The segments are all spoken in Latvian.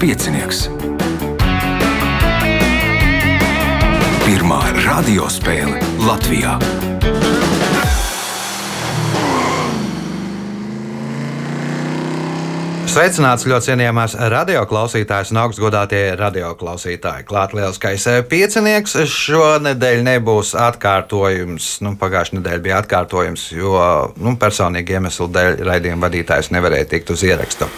piecinieks. Pirmā radiospēle Latvijā. Sveicināts ļoti cienījamās radioklausītājas un augstgadātie radioklausītāji. Klāt lielskais eh, piecinieks. Šonadēļ nebūs atkārtojums. Nu, Pagājušā nedēļa bija atkārtojums, jo nu, personīgi iemeslu dēļ raidījuma vadītājs nevarēja tikt uz ierakstu.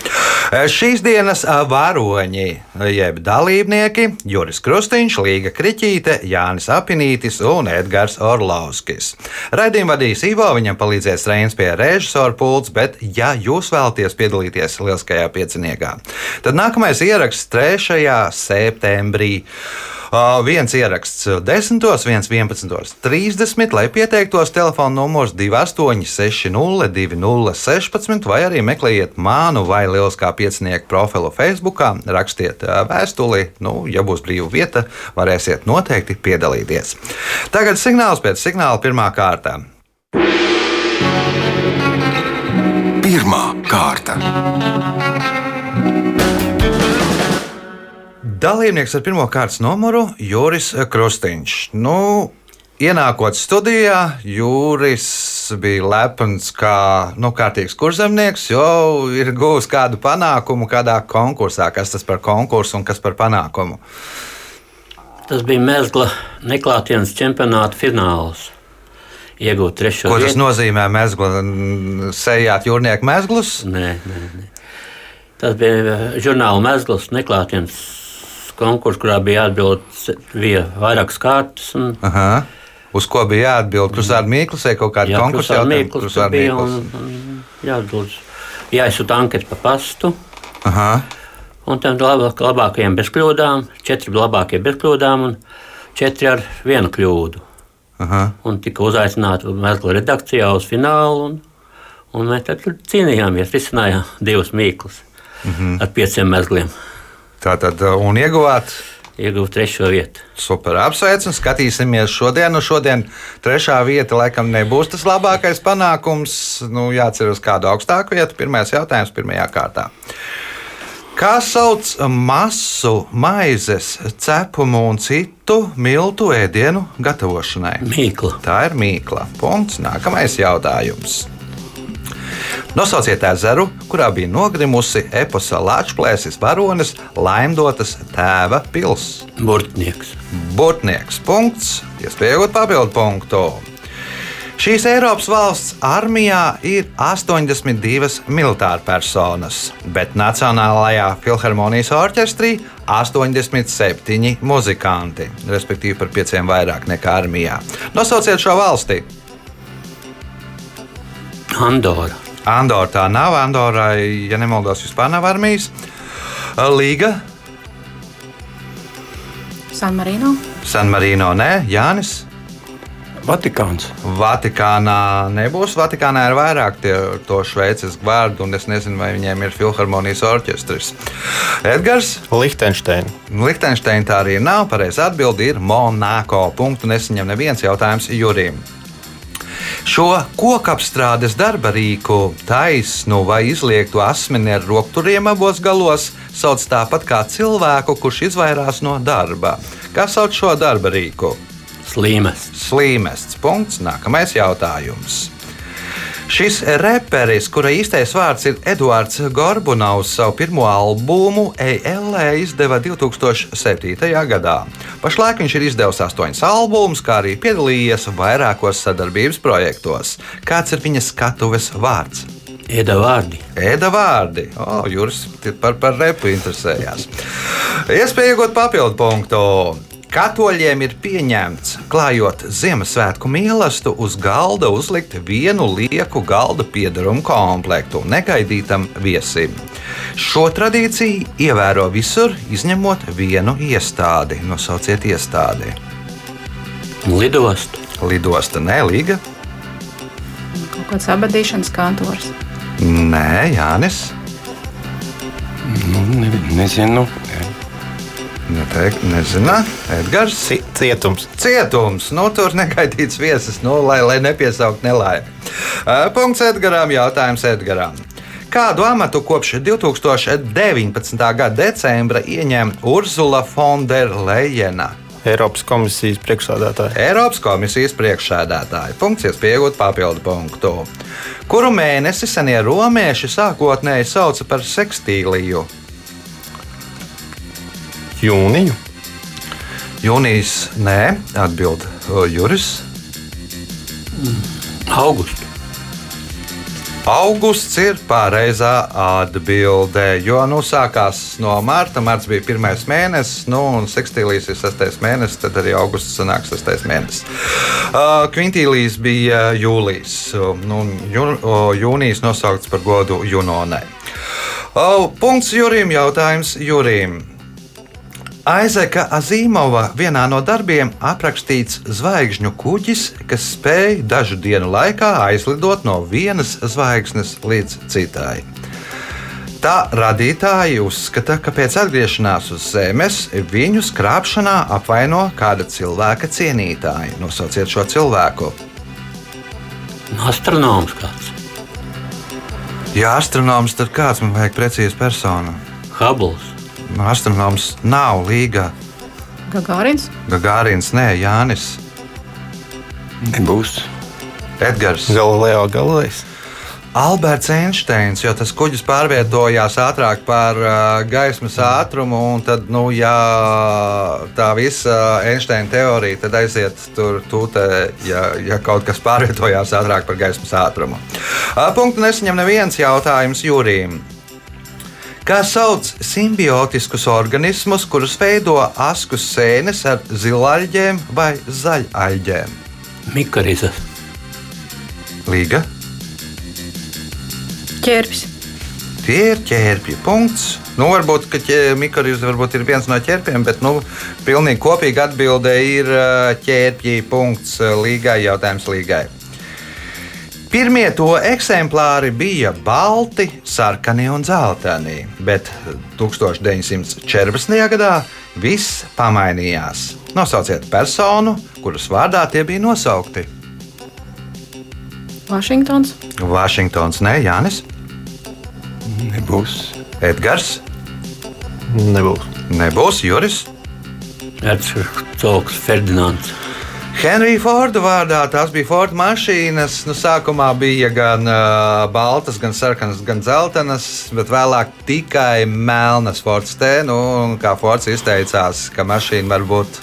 Eh, Šīs dienas eh, varoņi, jeb dalībnieki - Juris Krustīņš, Līga Kriķīte, Jānis Apinītis un Edgars Orlovskis. Raidījumu vadīs Ivo, viņam palīdzēs Reins pie režisora pults, bet ja jūs vēlaties piedalīties lielskajā pieciniekā, tad nākamais ieraksts 3. septembrī. Uh, viens ieraksts 10, viens 11.30, lai pieteiktos telefona numurs 2860, 2016, vai arī meklējiet manu vai Lieliskā piecinieku profilu Facebook, rakstiet vēstuli. Nu, ja būs brīva vieta, varēsiet noteikti piedalīties. Tagad signāls pēc signāla pirmā kārta. Kārta. Dalībnieks ar pirmā kārtas numuru Juris Krustīņš. Nu, Ienākot studijā, Jūris bija lepns kā nu, kārtīgs kurzemnieks, jo ir guvis kādu panākumu kādā konkursā. Kas tas par konkursu un kas par panākumu? Tas bija Mēzgla neklātienes čempionāta fināls. Iegūt trešo Ko tas vietu. nozīmē? Mēzgla, sējāt jūrnieku mēzglus? Nē, nē, nē. Tas bija eh, žurnāla Mēzglas neklātienes konkurss, kurā bija jāatbild bija vairākas kārtas. Un, Aha. Uz ko bija jāatbild? Krustāda Mīkls vai kaut kāda konkursa jautājuma? Mīkls. un jāatbild. Jāizsūta anketa pa pastu. Aha. Un tam labāk, labākajiem bez kļūdām, četri labākie bez kļūdām un četri ar vienu kļūdu. Aha. Un tika uzaicināti Mēzgla redakcijā uz finālu. Un, un mēs tur cīnījāmies, risinājām divus mīklus mm -hmm. ar pieciem mezgliem. Tā tad un ieguvāt. Ieguvu trešo vietu. Super apsveicam, skatīsimies šodien. Nu, šodien trešā vieta laikam nebūs tas labākais panākums. Nu, jācer uz kādu augstāku vietu. Pirmais jautājums pirmajā kārtā. Kā sauc masu, maizes, cepumu un citu miltu ēdienu gatavošanai? Mīkla. Tā ir mīkla. Punkts. Nākamais jautājums. Nosauciet ezeru, kurā bija nogrimusi eposa Latvijas varonis Laimdotas tēva pils. Burtnieks. Burtnieks. Punkts. Iespējot papildu punktu. Šīs Eiropas valsts armijā ir 82 militāra personas, bet Nacionālajā filharmonijas orķestrī 87 muzikanti, respektīvi par pieciem vairāk nekā armijā. Nosauciet šo valsti! Andora. Andorra tā nav. Andorai, ja nemaldos, vispār nav armijas. Līga, San Marino. San Marino, nē, Jānis. Vatikāns. Vatikānā nebūs. Vatikānā ir vairāk tie, to šveices vārdu, un es nezinu, vai viņiem ir filharmonijas orķestris. Edgars, Lihtenšteina. Liechtensteina tā arī nav. Pareizā atbilde ir Monako. Punktu nesaņem neviens jautājums Jurim. Šo kokapstrādes darba rīku, taisnu vai izliektu asmeni ar rokturiem abos galos sauc tāpat kā cilvēku, kurš izvairās no darba. Kā sauc šo darba rīku? Slīmes. Slīmests. Punkts. Nākamais jautājums. Šis reperis, kura īstais vārds ir Eduards Gorbunovs, savu pirmo albumu ELE izdeva 2007. gadā. Pašlaik viņš ir izdevis astoņus albumus, kā arī piedalījies vairākos sadarbības projektos. Kāds ir viņa skatuves vārds? Ieda vārdi. Ēda vārdi. O, Juris par, par repu interesējās. Iespēja iegūt papildu punktu. Katoļiem ir pieņemts, klājot Ziemassvētku mīlestību, uz galda uzlikt vienu lieku galda piedarumu komplektu negaidītam viesim. Šo tradīciju ievēro visur, izņemot vienu iestādi. Nosauciet iestādi. Lidostu. Lidosta nelīga. Kaut kāds abadīšanas kantors. Nē, Jānis. Nu, ne, nezinu. Noteikti nezinu. Edgars. Ci- Cietums. Cietums, nu tur negaidīts viesis, nu, lai, lai nepiesaukt nelaimi. Uh, Punkts Edgaram, jautājums Edgaram. Kādu amatu kopš 2019. gada decembra ieņem Urzula Fonderleina? Eiropas komisijas priekšsādātāja. Eiropas komisijas priekšsēdētāja. Funkcijas pieaugot papildu punktu. Kuru mēnesi senie romieši sākotnēji sauca par sekstīliju? Jūniju. Jūnijas nē, atbild Juris. Augusts. Augusts ir pareizā atbildē, jo nu, sākās no marta. Marts bija pirmais mēnesis, nu, un sekstīlijas ir sastais mēnesis, tad arī augusts sanāk sastais mēnesis. Uh, Kvintīlijas bija jūlijas, nu, jū, jūnijas nosaukts par godu Junonai. Uh, punkts Jurim, jautājums Jurim. Aizeka Azīmova vienā no darbiem aprakstīts zvaigžņu kuģis, kas spēj dažu dienu laikā aizlidot no vienas zvaigznes līdz citai. Tā radītāji uzskata, ka pēc atgriešanās uz Zemes viņu skrāpšanā apvaino kāda cilvēka cienītāji. Nosauciet šo cilvēku. Astronoms kāds. Ja astronoms, tad kāds man vajag precīzi personu? Hubbles. Nu, Astronoms nav līga. Gagārins, Gagārins, nē, Jānis, Nebūs. Edgars. Galileo Galilejs. Alberts Einsteins, jo tas kuģis pārvietojās ātrāk par uh, gaismas ātrumu, un tad, nu, ja tā visa Einsteina teorija tad aiziet tur, tūtē, ja, ja kaut kas pārvietojās ātrāk par gaismas ātrumu. Uh, punktu nesaņem neviens jautājums Jurijam. Kā sauc simbiotiskus organismus, kurus veido asku sēnes ar zilaļģēm vai zaļaļģēm? Mikarizas. Līga. ķērpis, Tie ir ķērpji. Punkts. Nu, varbūt, ka mikrofons varbūt ir viens no ķērpiem, bet nu, pilnīgi kopīga atbilde ir ķērpji. Punkts līgai, jautājums līgai. Pirmie to eksemplāri bija balti, sarkani un zeltaini, bet 1914. gadā viss pamainījās. Nosauciet personu, kuras vārdā tie bija nosaukti. Vašingtons, Vašingtons, Nē, Jānis, Nebūs. Edgars, Nebūs. nebūs Juris. Hercogs Ferdinands. Henrija Forda vārdā tās bija Forda mašīnas. Nu, sākumā bija gan uh, baltas, gan sarkanas, gan dzeltenas, bet vēlāk tikai melnas Fords T. Nu, kā Fords izteicās, ka mašīna var būt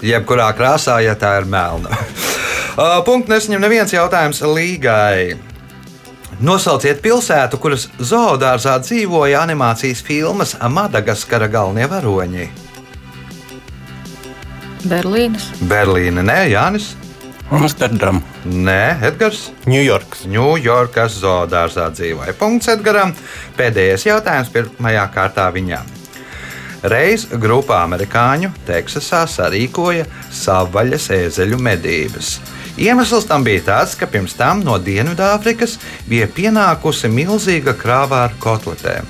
jebkurā krāsā, ja tā ir melna. uh, Punkts nesaņem neviens jautājums līgai. Nosauciet pilsētu, kuras zoodārzā dzīvoja animācijas filmas Madagaskara galvenie varoņi. Berlīnas, Berlīne, nē, Jānis. Amsterdam. Nē, Edgars. Ņujorkas. Ņujorkas zoodārzā dzīvoja. Punkts Edgaram. Pēdējais jautājums pirmajā kārtā viņam. Reiz grupā amerikāņu Teksasā sarīkoja savvaļas ēzeļu medības. Iemesls tam bija tas, ka pirms tam no Dienvidāfrikas bija pienākusi milzīga krāvā ar kotletēm.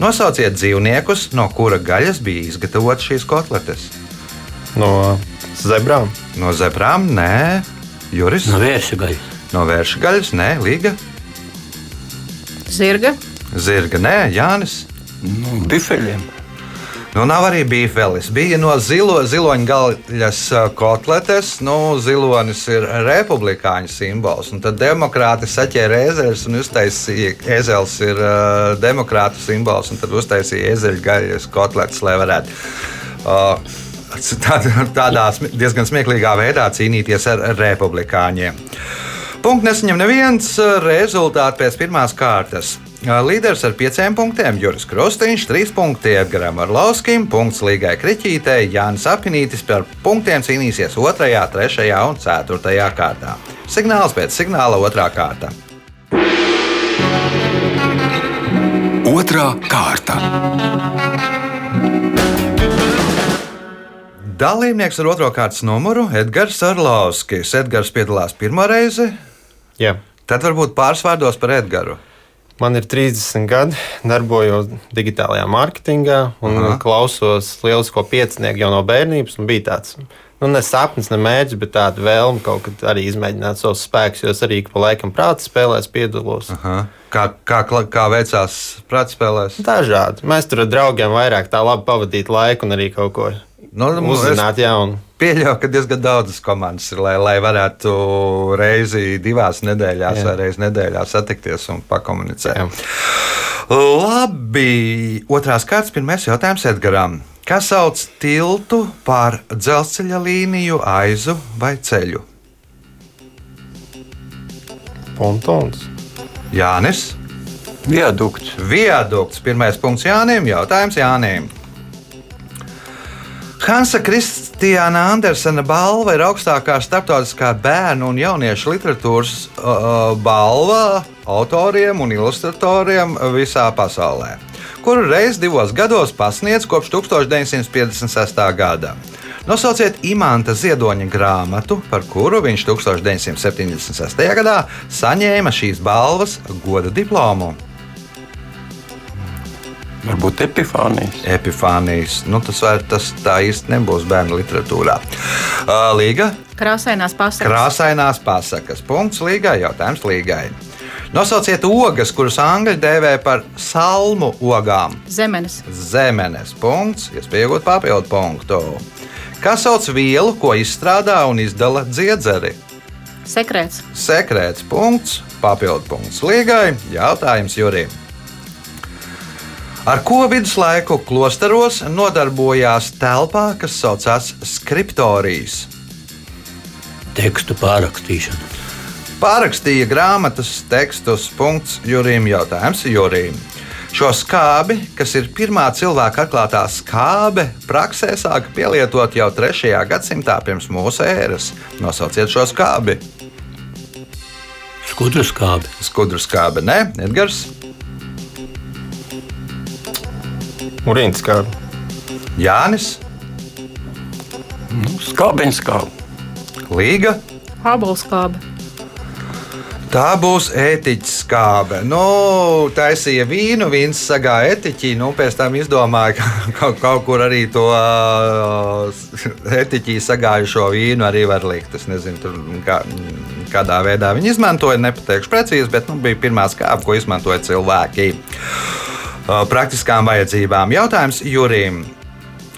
Nosauciet dzīvniekus, no kura gaļas bija izgatavotas šīs kotletes. No zebrām. No zebrām, nē, Juris. No vērša gaļas. No vērša gaļas, nē, Līga. zirga, Zirga, nē, Jānis. No bifeļiem. Nu, nav arī bīfelis. Bija no zilo, ziloņa gaļas ā, kotletes. Nu, zilonis ir republikāņu simbols. un Tad demokrāti saķēra ezeļus un uztaisīja, ezels ir uh, demokrātu simbols. un Tad uztaisīja ezeļu gaļas kotletes, lai varētu. Uh, tādā, diezgan smieklīgā veidā cīnīties ar republikāņiem. Punkts nesaņem neviens rezultāts pēc pirmās kārtas. Līderis ar pieciem punktiem - Juris Krustīņš, trīs punkti Edgars Arlovskim, punkts Līgai Kriķītei, Jānis Apinītis par punktiem cīnīsies 2, 3 un 4 kārtā. Signāls pēc signāla 2 kārta. Otra kārta. Dalībnieks ar otro kārtas numuru - Edgars Arlovskis. Edgars piedalās pirmo reizi, Jā. tad varbūt pāris vārdos par Edgaru. Man ir 30 gadi, darbojos digitālajā mārketingā un Aha. Klausos lielisko piecinieku jau no bērnības. un Bija tāds nu, ne sapnis, ne mērķis, bet tāda vēlme kaut kad arī izmēģināt savus spēkus, jo es arī pa laikam prāta spēlēs piedalos. Aha. Kā, kā, kā veicās prātspēlēs? Dažādi. Mēs tur ar draugiem vairāk tā labi pavadīt laiku un arī kaut ko Nu, uzzināt jaunu. Pieļauju, ka diezgan daudzas komandas ir, lai, lai varētu reizi divās nedēļās Jā. vai reizē nedēļā satikties un pakomunicēt. Jā. Labi, otrās kārtas, pirmais jautājums Edgaram. Kas sauc tiltu pār dzelzceļa līniju, aizu vai ceļu? Pontons. Jānis, Viadukts. viadukts. Pirmais punkts Jānim, jautājums Jānim. Hansa Kristiāna Andersena balva ir augstākā starptautiskā bērnu un jauniešu literatūras uh, balva autoriem un ilustratoriem visā pasaulē, kuru reiz divos gados pasniedz kopš 1956. gada. Nosauciet imanta ziedoņa grāmatu, par kuru viņš 1976. gadā saņēma šīs balvas goda diplomu. Varbūt epifānijas. Epifānijas. Nu, tas, var, tas tā īsti nebūs bērnu literatūrā. Uh, Līga, Krāsainās pasakas. krāsainās pasakas. Punkts līgai, jautājums līgai. Nosauciet ogas, kuras angļu dēvē par salmu ogām. Zemenes. Zemenes. Punkts, iespēja iegūt papildu punktu. Kas sauc vielu, ko izstrādā un izdala dziedzeri? Sekrēts. Sekrēts punkts, papildu punkts līgai, jautājums Jurim. Ar ko viduslaiku klosteros nodarbojās telpā, kas saucās skriptorijas? Tekstu pārrakstīšana. Pārakstīja grāmatas tekstus, punkts Jurim, jautājums Jurim. Šo skābi, kas ir pirmā cilvēka atklātā skābe, praksē sāka pielietot jau 3. gadsimtā pirms mūsu ēras. Nosauciet šo skābi. Skudru skābi. Skudru skābe, ne? Edgars, Urīns kā Jānis, Nu, skābeņa skābe. Līga. Habulskābe. Tā būs ētiķa skābe. Nu, taisīja vīnu, vīns sagāja etiķi. Nu, pēc tam izdomāja, ka kaut, kaut kur arī to uh, etiķī sagājušo vīnu arī var likt. Es nezinu, tur, kā, kādā veidā viņi izmantoja. Nepateikšu precīzi, bet nu, bija pirmā skābe, ko izmantoja cilvēki. Uh, praktiskām vajadzībām. Jautājums Jurim.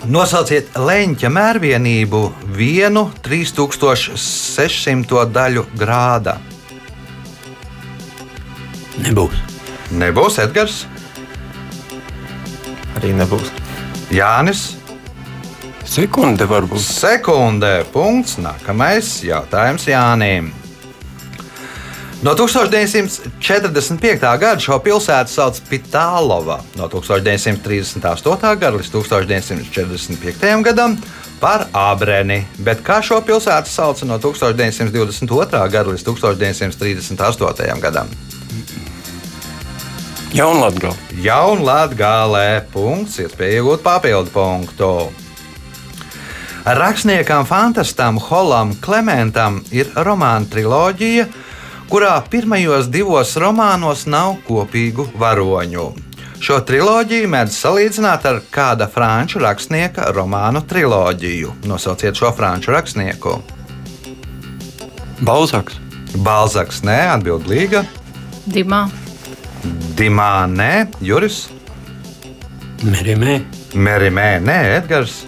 Nosauciet leņķa mērvienību vienu 3600 daļu grāda. Nebūs. Nebūs Edgars, arī nebūs. Jānis. Sekunde varbūt. Sekundē, punkts. Nākamais jautājums Jānim. No 1945. gada šo pilsētu sauc par Pitālova, no 1938. gada līdz 1945. gadam par Abreni, bet kā šo pilsētu sauca no 1922. gada līdz 1938. gadam? Jaunlatgala. Jaunlatgālē punkts, iespēja iegūt papildu punktu. Rakstniekam, fantastam Holam Klementam ir romāna triloģija, kurā pirmajos divos romānos nav kopīgu varoņu. Šo triloģiju mēdz salīdzināt ar kāda franču rakstnieka romānu triloģiju. Nosauciet šo franču rakstnieku. Balzaks. Balzaks, nē, atbildīga. Dimā. Dimā, nē, Juris. Merimē. Merimē, nē, Edgars.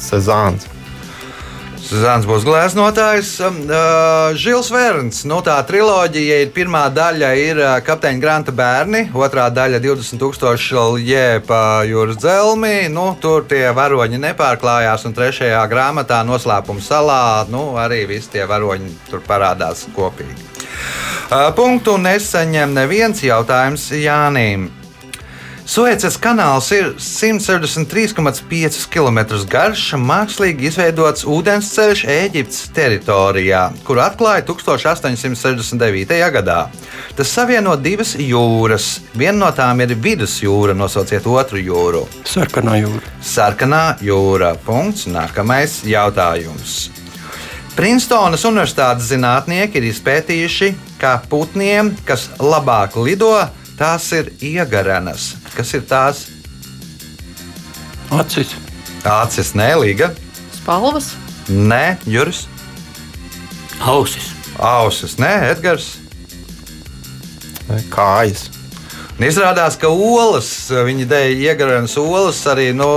Sezāns. Zāns būs gleznotājs. Um, Uh, Žils Verns. Nu, tā triloģija ir pirmā daļa ir kapteiņa Granta bērni, otrā daļa 20,000 jēpa jūras dzelmi. Nu, tur tie varoņi nepārklājās, un trešajā grāmatā noslēpuma salā nu, arī visi tie varoņi tur parādās kopīgi. Uh, Punktu nesaņem neviens jautājums Jānim. Suecas kanāls ir 163,5 km garš, mākslīgi izveidots ūdensceļš Eģiptes teritorijā, kuru atklāja 1869. gadā. Tas savieno divas jūras. Viena no tām ir vidusjūra, nosauciet otru jūru. Sarkanā jūra. Sarkanā jūra. Punkts. Nākamais jautājums. Prinstonas Universitātes zinātnieki ir izpētījuši, ka putniem, kas labāk lido, Tās ir iegarenas. Kas ir tās? Acis. Acis, nelīga. Spalvas, Nē, Juris. Ausis. Ausis, nē, Edgars. Kājas. Izrādās, ka olas, viņa dēļ iegarenas olas, arī nu,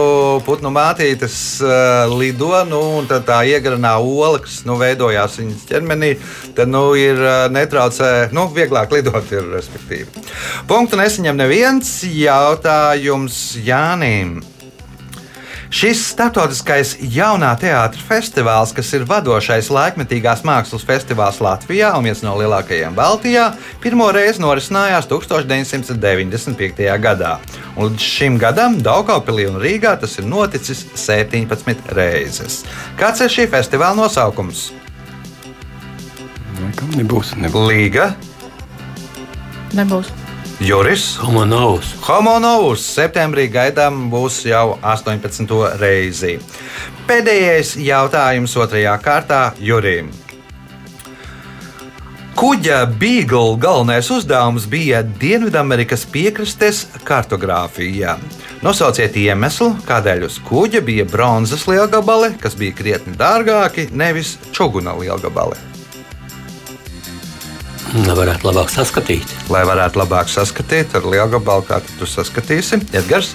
putnu mātītes uh, lido, nu, un tad tā iegaranā ola, kas nu, veidojās viņas ķermenī, tad nu, ir uh, netraucē, nu, vieglāk lidot, ir respektīvi. Punktu nesaņem neviens jautājums Jānim. Šis starptautiskais jaunā teātris festivāls, kas ir vadošais laikmetīgās mākslas festivāls Latvijā un viens no lielākajiem Baltijā, pirmo reizi norisinājās 1995. gadā. Un līdz šim gadam Daugopilī un Rīgā tas ir noticis 17 reizes. Kāds ir šī festivāla nosaukums? Nebūs. nebūs. Līga, nebūs. Juris. Homonovs. Homonovs septembrī gaidām būs jau 18. reizi. Pēdējais jautājums otrajā kārtā Jurim. Kuģa Beagle galvenais uzdevums bija Dienvidamerikas piekrastes kartogrāfija. Nosauciet iemeslu, kādēļ uz kuģa bija bronzas lielgabali, kas bija krietni dārgāki, nevis čuguna lielgabali. Lai varētu labāk saskatīt. Lai varētu labāk saskatīt ar lielgabalu, kā tu saskatīsi, Edgars.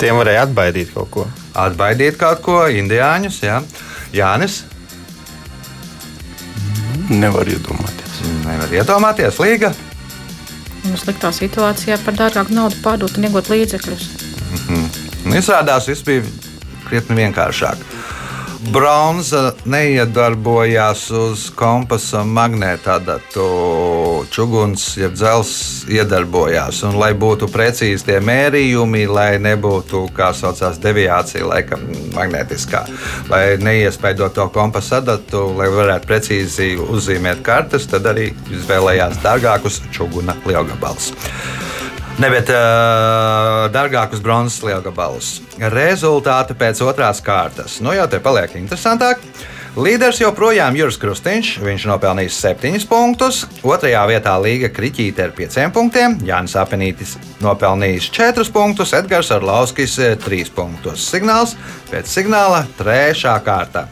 Tiem varēja atbaidīt kaut ko. Atbaidīt kaut ko, indiāņus, jā. Jānis. Nevar iedomāties. Nevar iedomāties, Līga. Un sliktā situācijā par dārgāku naudu pārdot un iegūt līdzekļus. Un Izrādās, viss bija krietni vienkāršāk. Bronza neiedarbojās uz kompasa magnētādatu. Čuguns, jeb dzelzs, iedarbojās. Un, lai būtu precīzi tie mērījumi, lai nebūtu, kā saucās, deviācija, laikam, magnētiskā, lai neiespaido to kompasa adatu, lai varētu precīzi uzzīmēt kartes, tad arī izvēlējās dārgākus čuguna lielgabalus. Ne, bet uh, dārgākus bronzas lielgabalus. Rezultāti pēc otrās kārtas. Nu jau te paliek interesantāk. Līderis joprojām ir Juris Krustīņš. Viņš nopelnījis 7 punktus. Otrajā vietā Līga Kriķīte ar 5 punktiem. Jānis Apelītis nopelnījis 4 punktus, Edgars Arlauskis 3 punktus. Signāls pēc signāla 3. kārta.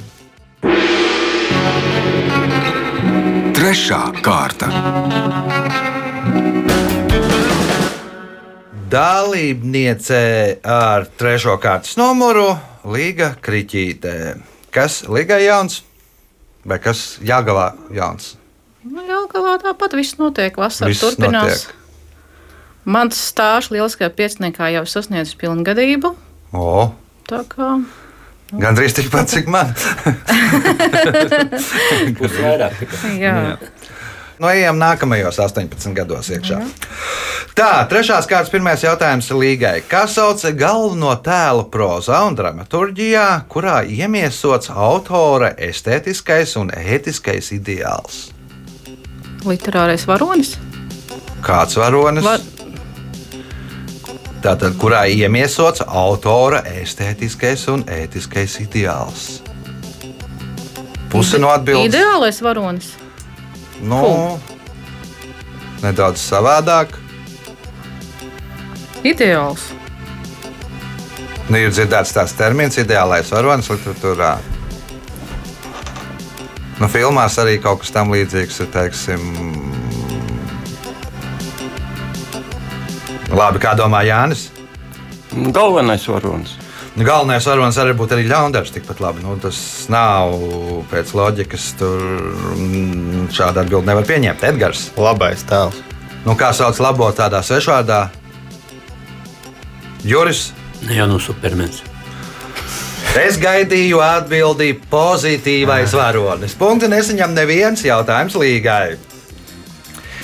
Trešā kārta. Dalībniece ar trešo kārtas numuru Līga Kriķītē. Kas Ligai jauns? Vai kas Jāgavā jauns? Nu, jā, galā tāpat viss notiek. Vasarā Viss turpinās. notiek. Mans stāsts lieliskajā pieciniekā jau sasniedzis pilngadību. O, Tā kā Gan drīz tikpat, cik man. Būs vairāk. tikai. jā. Nu, ejam nākamajos 18 gados iekšā. Tā, trešās kārtas pirmais jautājums Līgai. Kā sauc galveno tēlu prozā un dramaturgijā, kurā iemiesots autora estētiskais un ētiskais ideāls? literārais varonis. Kāds varonis? Var, Tātad, kurā iemiesots autora estētiskais un ētiskais ideāls? Puse no atbildības. Ideālais varonis. Nu, nedaudz savādāk. Ideāls. Nu, ir dzirdēts tāds termins, ideālais varonis literatūrā. Nu, filmās arī kaut kas tam līdzīgs ir. Teiksim, Labi, kā domā Jānis? Galvenais varonis. Nu, galvenais varonis arī būtu arī ļaundaris. Tikpat labi. Nu, tas nav pēc loģikas. Tur mm, šādu atbildi nevar pieņemt. Edgars. Labais tēls. Nu, kā sauc labo tādā svešvārdā? Juris. Jau no supermens. Es gaidīju atbildi pozitīvais varonis. Punktu nesaņem neviens jautājums līgai.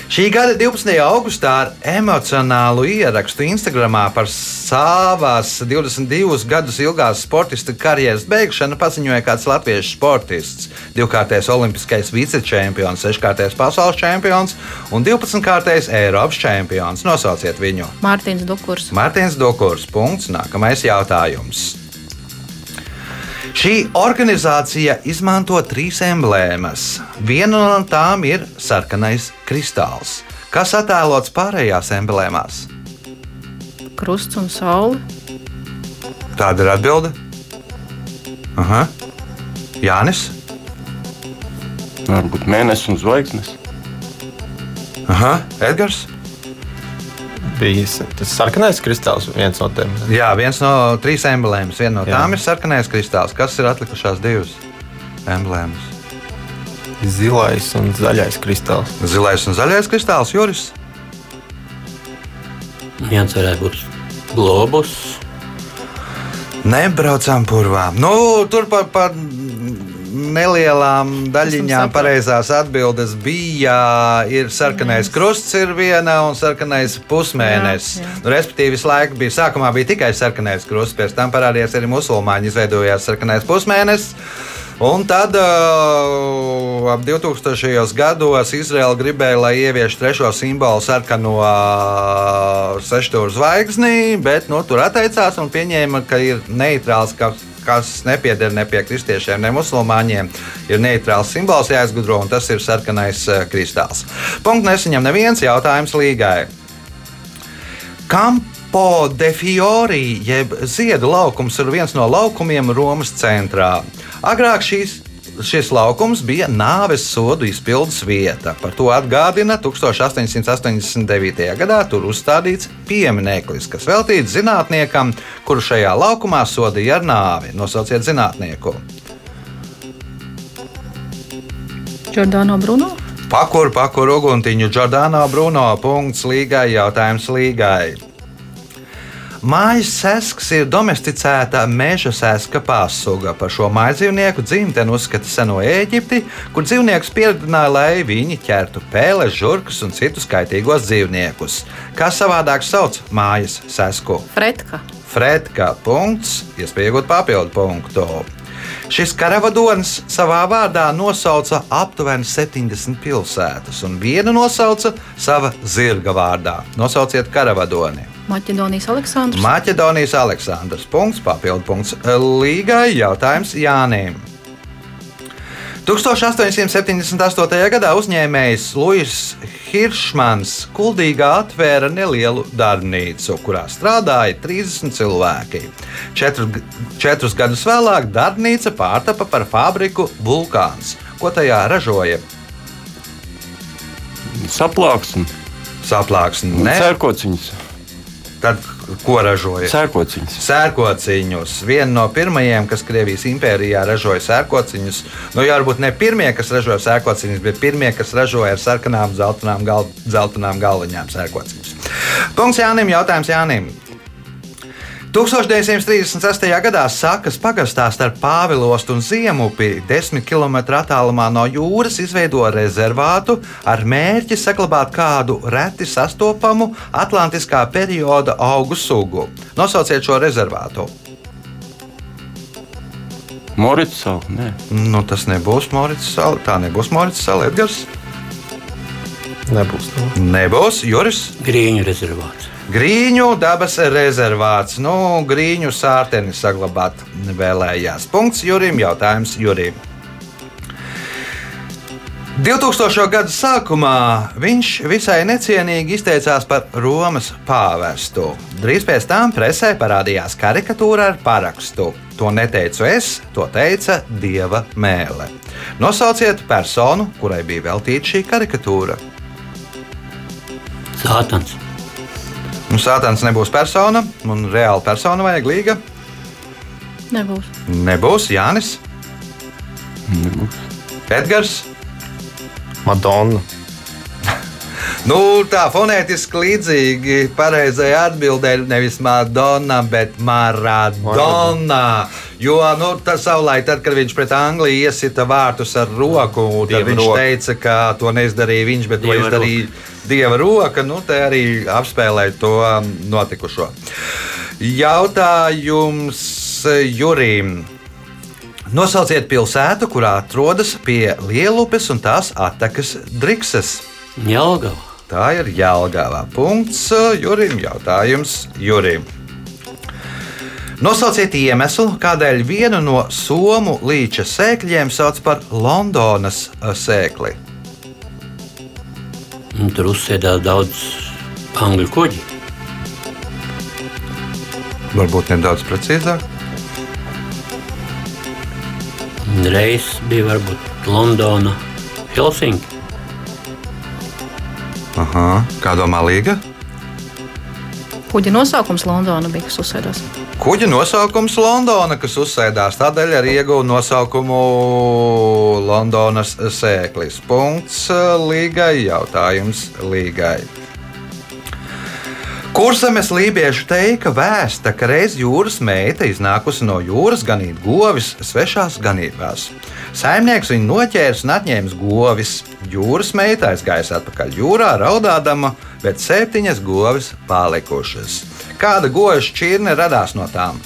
Šī gada 12. augustā ar emocionālu ierakstu Instagram par savas 22 gadus ilgās sportista karjeras beigšanu paziņoja kāds latviešu sportists. Divkārtais olimpiskais vicečempions, seškārtais pasaules čempions un 12kārtais Eiropas čempions. Nosauciet viņu! Mārtiņš Dukurs. Mārtiņš Dokors. Punkts. Nākamais jautājums. Šī organizācija izmanto trīs emblēmas. Viena no tām ir sarkanais kristāls. Kas attēlots pārējās emblēmās? Krusts un saule. Tāda ir atbilde. Aha. Jānis. Varbūt mēnesis un zvaigznes. Aha. Edgars. Bija tas sarkanais kristāls, viens no tiem. Jā, viens no trīs emblēmām. Viena no Jā. tām ir sarkanais kristāls. Kas ir atlikušās divas emblēmas? Zilais un zaļais kristāls. Zilais un zaļais kristāls, Juris. Viens varētu būt globus. Nebraucām purvām. Nu, tur par, par nelielām daļiņām pareizās atbildes bija. Ir sarkanais krusts, ir viena un sarkanais pusmēnesis. Nu, respektīvi, visu laiku bija sākumā bija tikai sarkanais krusts, pēc tam parādījās arī musulmaņi, izveidojās sarkanais pusmēnesis. Un tad uh, ap 2000. gados Izraela gribēja, lai ievieš trešo simbolu sarkano uh, sešstūra zvaigzni, bet nu, tur atteicās un pieņēma, ka ir neitrāls, ka, kas nepieder ne pie kristiešiem, ne musulmaņiem. Ir neitrāls simbols jāizgudro, un tas ir sarkanais uh, kristāls. Punkts nesaņem neviens jautājums līgai. Campo de Fiori, jeb ziedu laukums, ir viens no laukumiem Romas centrā. Agrāk šīs, šis laukums bija nāves sodu izpildes vieta. Par to atgādina 1889. gadā tur uzstādīts piemineklis, kas veltīts zinātniekam, kuru šajā laukumā sodīja ar nāvi. Nosauciet zinātnieku. Jordāno Bruno. Pakuru, pakuru uguntiņu Jordāno Bruno. Punkts līgai, jautājums līgai. Mājas sesks ir domesticēta meža seska pārsuga. Par šo mājdzīvnieku dzimteni uzskata seno Eģipti, kur dzīvniekus pieredzināja, lai viņi ķertu pēles, žurkas un citus kaitīgos dzīvniekus. Kā savādāk sauc mājas sesku? Fretka. Fredka punkts, iespēja iegūt papildu punktu. Šis karavadonis savā vārdā nosauca aptuveni 70 pilsētas, un vienu nosauca sava zirga vārdā. Nosauciet karavadoni. Maķedonijas Aleksandrs. Maķedonijas Aleksandrs. Punkts, papildu punkts. Līgai jautājums Jānim. 1878. gadā uzņēmējs Luis Hiršmans Kuldīgā atvēra nelielu darbnīcu, kurā strādāja 30 cilvēki. Četru, četrus gadus vēlāk darbnīca pārtapa par fabriku Vulkāns. Ko tajā ražoja? Saplāksni. Saplāksni, ne? Cērkociņas. Tad ko ražoja? Cērkociņas. Sērkociņus. Viena no pirmajiem, kas Krievijas impērijā ražoja sērkociņus, nu jau varbūt ne pirmie, kas ražoja sērkociņus, bet pirmie, kas ražoja ar sarkanām, zeltainām, gal, galviņām sērkociņus. Punkts Jānim, jautājums Jānim. 1936. gadā Sakas pagastā starp Pāvilostu un Ziemupi, 10 km attālumā no jūras, izveidoja rezervātu ar mērķi saglabāt kādu reti sastopamu Atlantiskā perioda augu sugu. Nosauciet šo rezervātu. Morits savu. Nē. Nu, tas nebūs Morits Sala. Tā nebūs Morits Sala. Edgars. Nebūs. tā. Nebūs Juris. Grīņu rezervāts. Grīņu dabas rezervāts. Nu, grīņu sārteni saglabāt vēlējās. Punkts Jurim. Jautājums Jurim. 2000. gada sākumā viņš visai necienīgi izteicās par Romas pāvestu. Drīz pēc tam presē parādījās karikatūra ar parakstu. To neteicu es, to teica Dieva mēlē. Nosauciet personu, kurai bija veltīta šī karikatūra. Sātans. Nu, Sātans nebūs persona, un reāla persona vajag līga. Nebūs. Nebūs Jānis, Nebūs. Edgars. Madonna. Nu, tā fonētiski līdzīgi pareizai atbildēji nevis Madonna, bet Maradona. Jo nu, tas savulaik, tad, kad viņš pret Angliju iesita vārtus ar roku, tad Dieva viņš roka. teica, ka to neizdarīja viņš, bet to Dieva izdarīja Dieva roka. Nu, te arī apspēlēja to um, notikušo. Jautājums Jurim. Nosauciet pilsētu, kurā atrodas pie Lielupes un tās attekas Drikses. Jelgava. Tā ir Jālgāvā. Punkts Jurim. Jautājums Jurim. Nosauciet iemeslu, kādēļ vienu no somu līča sēkļiem sauc par Londonas sēkli. Un tur uzsēdās daudz angļu kuģi. Varbūt nedaudz precīzāk. Reizes bija varbūt Londona, Helsinki. Aha. Kā domā Līga? Kuģa nosaukums Londona bija, kas uzsēdās. Kuģa nosaukums Londona, kas uzsēdās tādēļ arī ieguva nosaukumu Londonas sēklis. Punkts Līgai. Jautājums Līgai. Kursames lībiešu teika vēsta, ka reiz jūras meita iznākusi no jūras ganīt govis svešās ganībās. Saimnieks viņu noķēris un atņēmis govis. Jūras meita aizgājusi atpakaļ jūrā, raudādama, bet septiņas govis palikušas. Kāda goja šķirne radās no tām?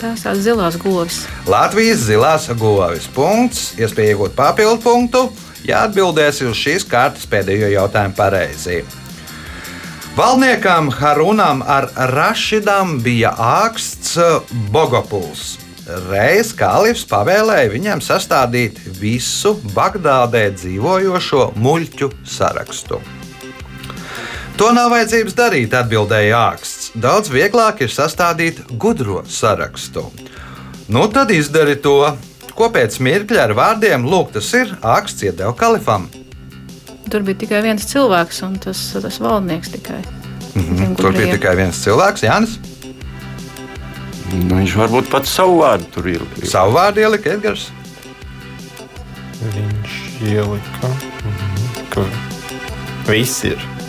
Tās tās zilās govis. Latvijas zilās govis. Punkts. Iespēja iegūt papildu punktu, ja atbildēsi uz šīs kārtas pēdējo jautājumu pareizi. Valdniekam Harunam ar Rašidam bija āksts Bogopuls. Reiz kalifs pavēlēja viņam sastādīt visu Bagdādē dzīvojošo muļķu sarakstu. To nav vajadzības darīt, atbildēja āksts. Daudz vieglāk ir sastādīt gudro sarakstu. Nu, tad izdari to, ko pēc mirkļa ar vārdiem lūk, tas ir āksts iedeva kalifam. Tur bija tikai viens cilvēks, un tas, tas valdnieks tikai. Mm -hmm. Tur bija tikai viens cilvēks, Jānis. Nu, viņš varbūt pats savu vārdu tur ir. Savu vārdu ielika Edgars. Viņš ielika, mhm, ka viss ir.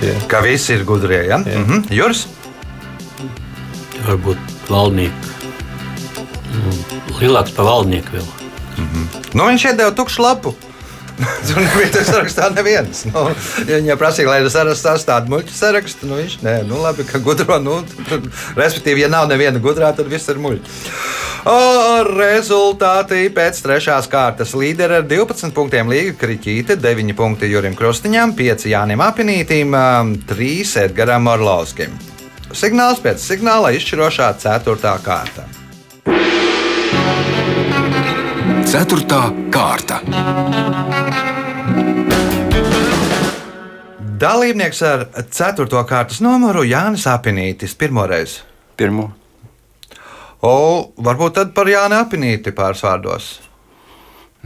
Tie. Ka visi ir gudrie. Ja? Jā. -hmm. Juris. Varbūt valdnieki. Nu, lielāks par valdnieku vēl. Nu, viņš iedeva tukšu lapu. Tur nebija tas sarakstā neviens. Nu, ja viņai prasīja, lai saraksts sastāvdaļa muļķu sarakstu, nu viņš nē, nu labi, ka gudro. Nu, tad, respektīvi, ja nav neviena gudrā, tad viss ir muļķi. O, rezultāti pēc trešās kārtas līdera ar 12 punktiem Līga Kriķīte, 9 punkti Jurim Krustiņam, 5 Jānim Apinītim, 3 Edgaram Orlovskim. Signāls pēc signāla izšķirošā 4. kārta. Ceturtā kārta. Dalībnieks ar 4. kārtas numuru Jānis Apinītis pirmoreiz. Pirmo. O, varbūt tad par Jāni Apinīti pāris vārdos.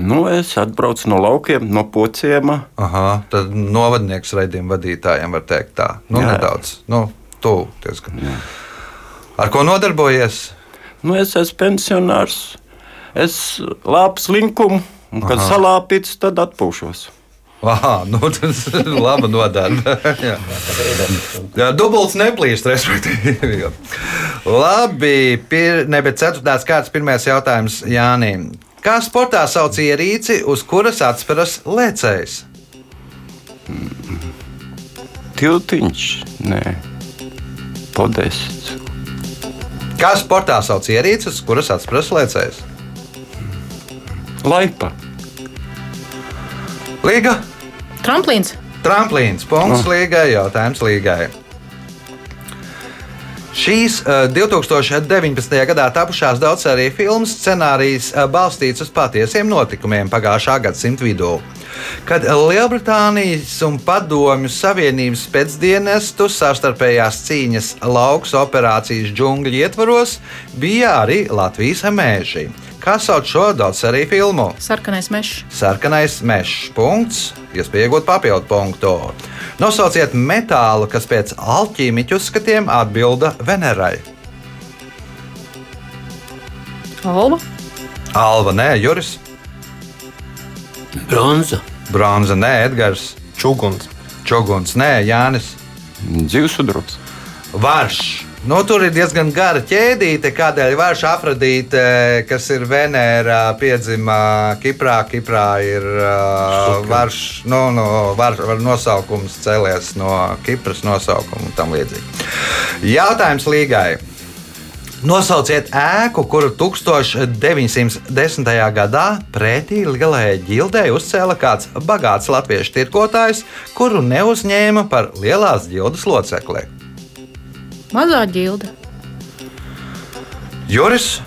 Nu, es atbraucu no laukiem, no pociema. Aha, tad novadnieks raidījuma vadītājiem var teikt tā. Nu, Jā. nedaudz. Nu, tuvu diezgan. Ar ko nodarbojies? Nu, es esmu pensionārs. Es lāpu slinkumu, un kad Aha. salāpīts, tad atpūšos. Ah, nu, tas ir labi nodarbe. Dubults neplīst, respektīvi. Labi, pir, ne, bet ceturtās kārtas pirmais jautājums Jānim. Kā sportā sauc ierīci, uz kuras atspēras lēcējs? Tiltiņš, nē, podests. Kā sportā sauc ierīci, uz kuras atspēras lēcējs? Laipa. Līga, Tramplīns. tramplīns, punkts līgai, jautājums līgai. Šīs uh, 2019. gadā tapušās daudzsēriju filmas scenārijs uh, balstīts uz patiesiem notikumiem pagājušā gadsimta vidū. Kad Lielbritānijas un Padomju Savienības pēcdienestu savstarpējās cīņas lauks operācijas džungļu ietvaros, bija arī Latvijas mēži. Kā sauc šo daudzsēriju filmu? Sarkanais mežs. Sarkanais mežs. Punkts. Iespēja iegūt papildu punktu. Nosauciet metālu, kas pēc alķīmiķu uzskatiem atbilda Venerai. Alba. Alva, nē, Juris, Bronza. Bronza, nē, Edgars, Čuguns. Čoguns, nē, Jānis, Dzīvesudrups. Varš. Nu, tur ir diezgan gara ķēdīte, kādēļ Varš Afrodīte, kas ir Venērā, piedzima Kiprā. Kiprā ir uh, Varš, nu, no, var, var nosaukums cēlies no Kipras nosaukuma un tam līdzīgi. Jautājums līgai. Nosauciet ēku, kuru 1910. gadā pretī lielajai ģildei uzcēla kāds bagāts latviešu tirgotājs, kuru neuzņēma par lielās ģildes locekli. Mazā ģilde. Juris,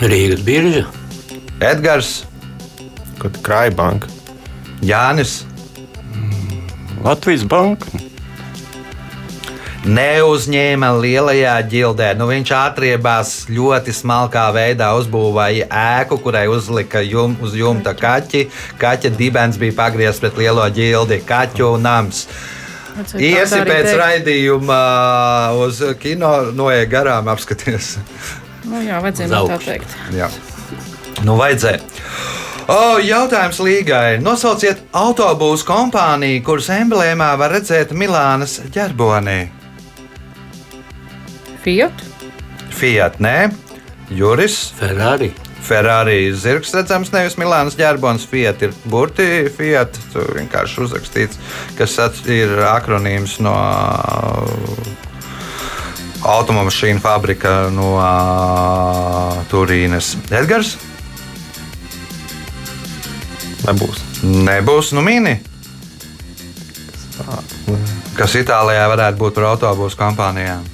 Rīgas birža. Edgars, Kad krājbanka. Jānis, Latvijas banka. neuzņēma lielajā ģildē. Nu, viņš atriebās ļoti smalkā veidā, uzbūvēja ēku, kurai uzlika jum, uz jumta kaķi. Kaķa dibens bija pagriezts pret lielo ģildi, kaķu nams. Iesi pēc raidījuma uz kino, noiet garām, apskaties. Nu, jā, vajadzēja tā teikt. Jā. Nu, vajadzēja. O, jautājums Līgai. Nosauciet autobūsu kompāniju, kuras emblēmā var redzēt Milānas ģerbonī. Fiat, Fiat, nē, Juris, Ferrari. Ferrari zirgs redzams, nevis Milānas ģerbons. Fiat ir burti, Fiat tur vienkārši uzrakstīts, kas ir akronīms no automašīnu fabrika no ā, Turīnas. Edgars? Nebūs. Nebūs nu mini. Kas Itālijā varētu būt par autobusu kompānijām?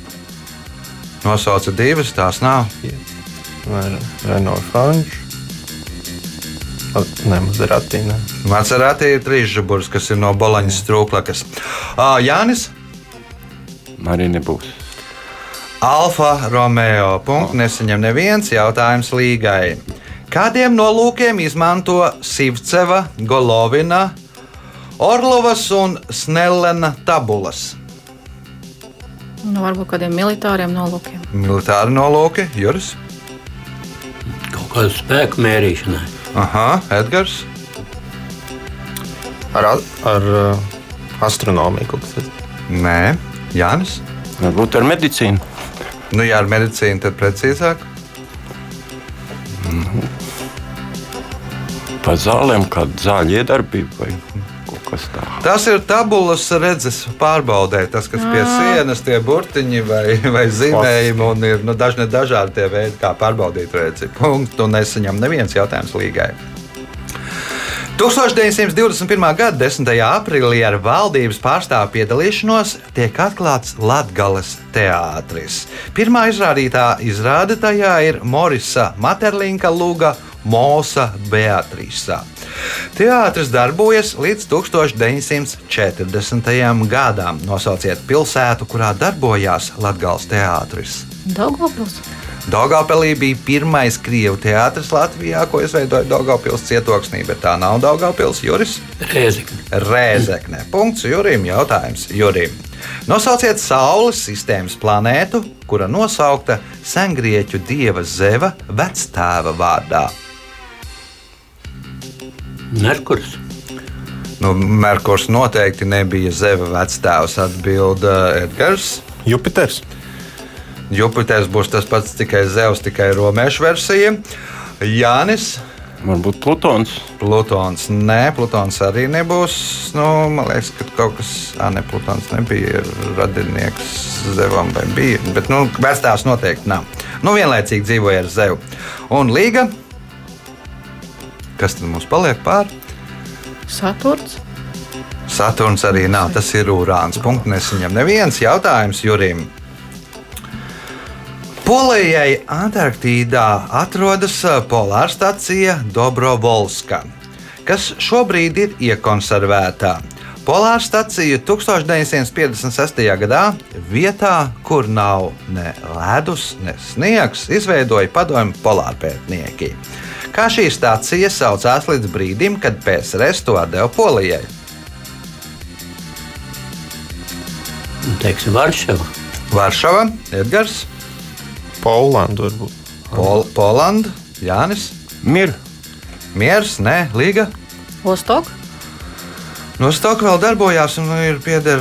Nosauca divas, tās nav. Vai Renault Frančs? Nē, Maserati. Ne. Macerāti ir trīs žuburs, kas ir no Boloņas strūklakas. Ā, Jānis, Arī nebūs. Alfa Romeo. Punkts nesaņem neviens jautājums līgai. Kādiem nolūkiem izmanto Sivceva, Golovina, Orlovas un Snellena tabulas? nu, varbūt kādiem militāriem nolūkiem. Militāri nolūki, Juris. Kādu spēku mērīšanai. Aha, Edgars. Ar, a- ar uh, astronomiju kaut kas tāds. Nē, Jānis. Varbūt ar medicīnu. Nu, jā, ar medicīnu tad precīzāk. Par zālēm, kāda zāļu iedarbība vai tāds. Tas ir tabulas redzes pārbaudē. Tas, kas pie sienas, tie burtiņi vai, vai zīmējumi, un ir nu, dažni dažādi tie veidi, kā pārbaudīt redzi. Punktu nesaņem neviens jautājums līgai. 1921. gada 10. aprīlī ar valdības pārstāvu piedalīšanos tiek atklāts Latvijas teātris. Pirmā izrādītā izrāde tajā ir Morisa Materlinka Lūga Mosa Beatrisa. Teātris darbojas līdz 1940. gadam. Nosauciet pilsētu, kurā darbojās Latvijas teātris. Daugavpils. Daugopilī bija pirmais krievu teātris Latvijā, ko izveidoja Daugopils cietoksnī, bet tā nav Daugopils Juris. Rēzekne. Rēzekne. Punkts Jurim. Jautājums Jurim. Nosauciet Saules sistēmas planētu, kura nosaukta sengrieķu dieva Zeva vectēva vārdā. Merkurs. Nu, Merkurs noteikti nebija Zeva vectēvs, atbilda Edgars. Jupiters. Jupiters būs tas pats, tikai Zevs, tikai romiešu versija. Jānis. Varbūt Plutons. Plutons. Nē, Plutons arī nebūs. Nu, man liekas, ka kaut kas tāds ne Plutons nebija radinieks Zevam vai bija. Bet nu, vecāks noteikti nav. Nu, vienlaicīgi dzīvoja ar Zevu. Un Līga. Kas tad mums paliek pāri? Saturns. Saturns arī nav. Tas ir Urāns. Punkts nesaņem neviens jautājums Jurim. Polijai Antarktīdā atrodas polārstacija Dobrovolska, kas šobrīd ir iekonservētā. Polārstacija 1956. gadā vietā, kur nav ne ledus, ne sniegs, izveidoja padomju polārpētnieki. Kā šī stācija saucās līdz brīdim, kad PSRS to deva Polijai? Nu, Teiksim, Varšava. Varšava, Edgars, Polanda varbūt. Pol Polanda, Jānis, Mir. Miers, Nē, Līga. Vostok. No Stoka vēl darbojās un ir pieder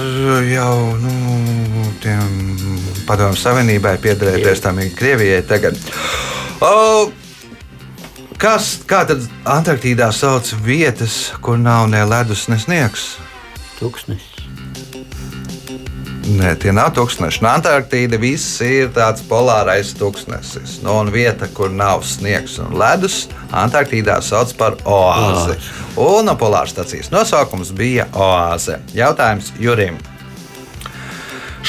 jau nu, tiem padomu savienībai, piederēties tam Krievijai tagad. O, kas, kā tad Antarktīdā sauc vietas, kur nav ne ledus, ne sniegs? Tuksnis. Nē, tie nav tūkstoši. No Antarktīda viss ir tāds polārais tūkstnesis. No un vieta, kur nav sniegs un ledus, Antarktīdā sauc par oāzi. Un no polāras stācijas nosaukums bija oāze. Jautājums Jurim.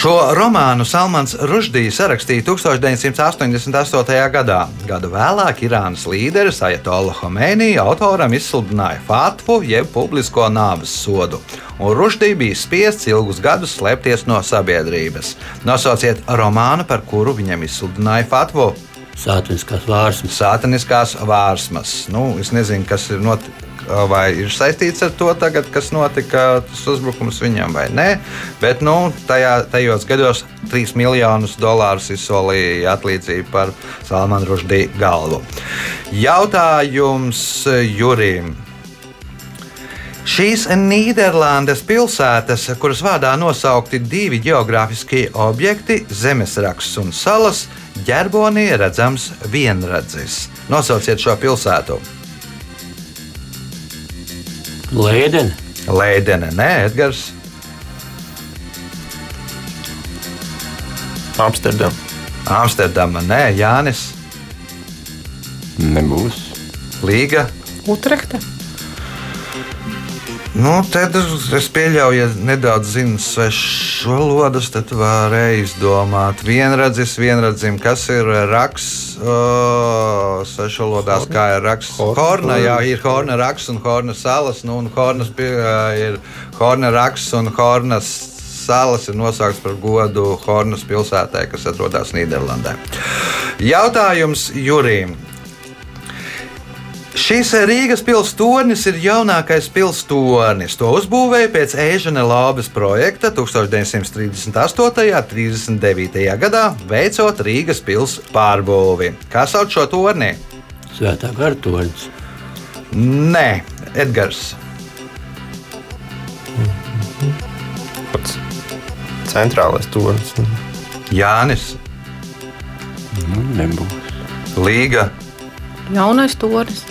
Šo romānu Salmans Ruždijs rakstīja 1988. gadā. Gadu vēlāk Irānas līderis Ajatola Homēnī autoram izsludināja fatvu jeb publisko nāves sodu, un Ruždī bija spiests ilgus gadus slēpties no sabiedrības. Nosauciet romānu, par kuru viņam izsludināja fatvu. Sātiniskās vārsmas. Sātaniskās vārsmas. Nu, es nezinu, kas ir noticis. Vai ir saistīts ar to, tagad, kas notika, tas uzbrukums viņam vai nē. Bet nu, tajā, tajos gados 3 miljonus dolārus izsolīja atlīdzību par Salmanu Ruždī galvu. Jautājums Jurim. Šīs Nīderlandes pilsētas, kuras vārdā nosaukti divi geogrāfiskie objekti, zemesraksts un salas, ģerbonī redzams vienradzis. Nosauciet šo pilsētu. Lēdene. Lēdene, nē, Edgars. Amsterdam. Amsterdama, nē, Jānis. Nebūs. Līga. Utrehta. Nu, tad es pieļauju, ja nedaudz zinu svešas valodas, tad varēja izdomāt. Vienradzis, vienradzim, kas ir raksts. Oh, Svešu valodās, kā ir raksts. Horna. Horna, jā, ir Horna raksts un Horna salas. Nu, un Hornas pie- ir Horna raksts un Hornas salas ir nosaukts par godu Hornas pilsētai, kas atrodas Nīderlandē. Jautājums Jurim. Šis Rīgas pilsētas ir jaunākais pilsētas. To uzbūvēja pēc Ēžana Lābes projekta 1938. un 39. gadā, veicot Rīgas pilsētas pārbūvi. Kā sauc šo torni? Svētā gartoņas. Nē, Edgars. Pats centrālais tornis. Jānis, Nu, nebūs. Līga, Jaunais tornis.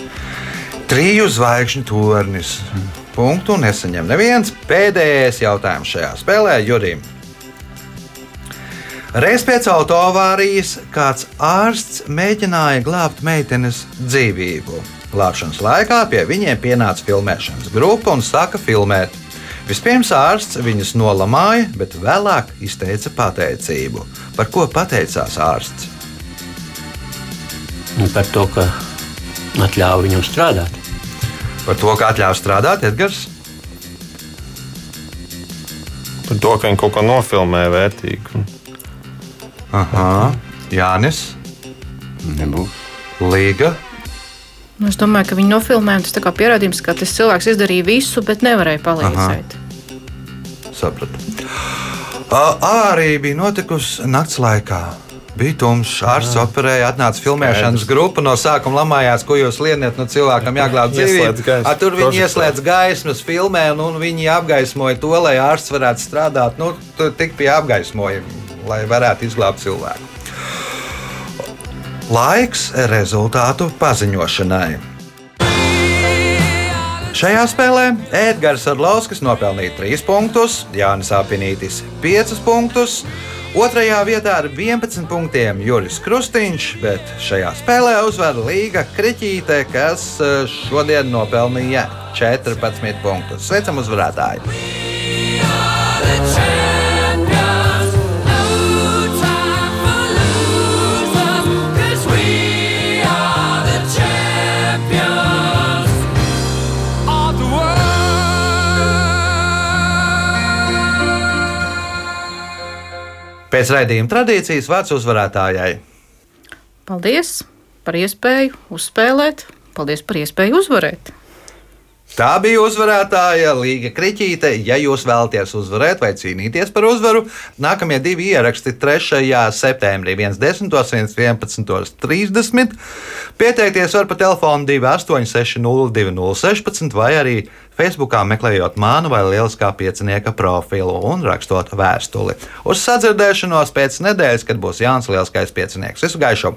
Triju zvaigžņu tornis. Punktu nesaņem neviens. Pēdējais jautājums šajā spēlē Jurim. Reiz pēc autoavārijas kāds ārsts mēģināja glābt meitenes dzīvību. Glābšanas laikā pie viņiem pienāca filmēšanas grupa un sāka filmēt. Vispirms ārsts viņus nolamāja, bet vēlāk izteica pateicību. Par ko pateicās ārsts? Un par to, ka atļāva viņam strādāt. Par to, kā atļāva strādāt Edgars. Par to, ka viņi kaut ko nofilmēja vērtīgu. Aha, Jānis, Nebūs. Līga. Nu, es domāju, ka viņi nofilmēja un tas kā pierādījums, ka tas cilvēks izdarīja visu, bet nevarēja palīdzēt. Sapratu. Ā, Arī bija notikusi nakts laikā. Bija tumšs, ārsts operēja, atnāca filmēšanas grupa. No sākuma lamājās, ko jūs lieniet, no cilvēkam jāglābj dzīvību. Ā, Tur viņi ieslēdz gaismas, filmē, un, un viņi apgaismoja to, lai ārsts varētu strādāt. Nu, tur tik pie apgaismojuma, lai varētu izglābt cilvēku. Laiks rezultātu paziņošanai. Šajā spēlē Edgars Arlovskis nopelnīja 3 punktus, Jānis Apinītis 5 punktus. Otrajā vietā ar 11 punktiem Juris Krustīņš, bet šajā spēlē uzvar Līga Kriķīte, kas eh, šodien nopelnīja 14 punktus. Sveicam uzvarētāju! Pēc raidījuma tradīcijas vārds uzvarētājai. Paldies par iespēju uzspēlēt. Paldies par iespēju uzvarēt. Tā bija uzvarētāja Līga Kriķīte. Ja jūs vēlaties uzvarēt vai cīnīties par uzvaru, nākamie divi ieraksti 3. septembrī, 1.10. un 11.30. Pieteikties var pa telefonu 28602016 vai arī Facebookā meklējot mānu vai lieliskā piecinieka profilu un rakstot vēstuli. Uz sadzirdēšanos pēc nedēļas, kad būs Jānis Lielskais piecinieks. Visu gaišu!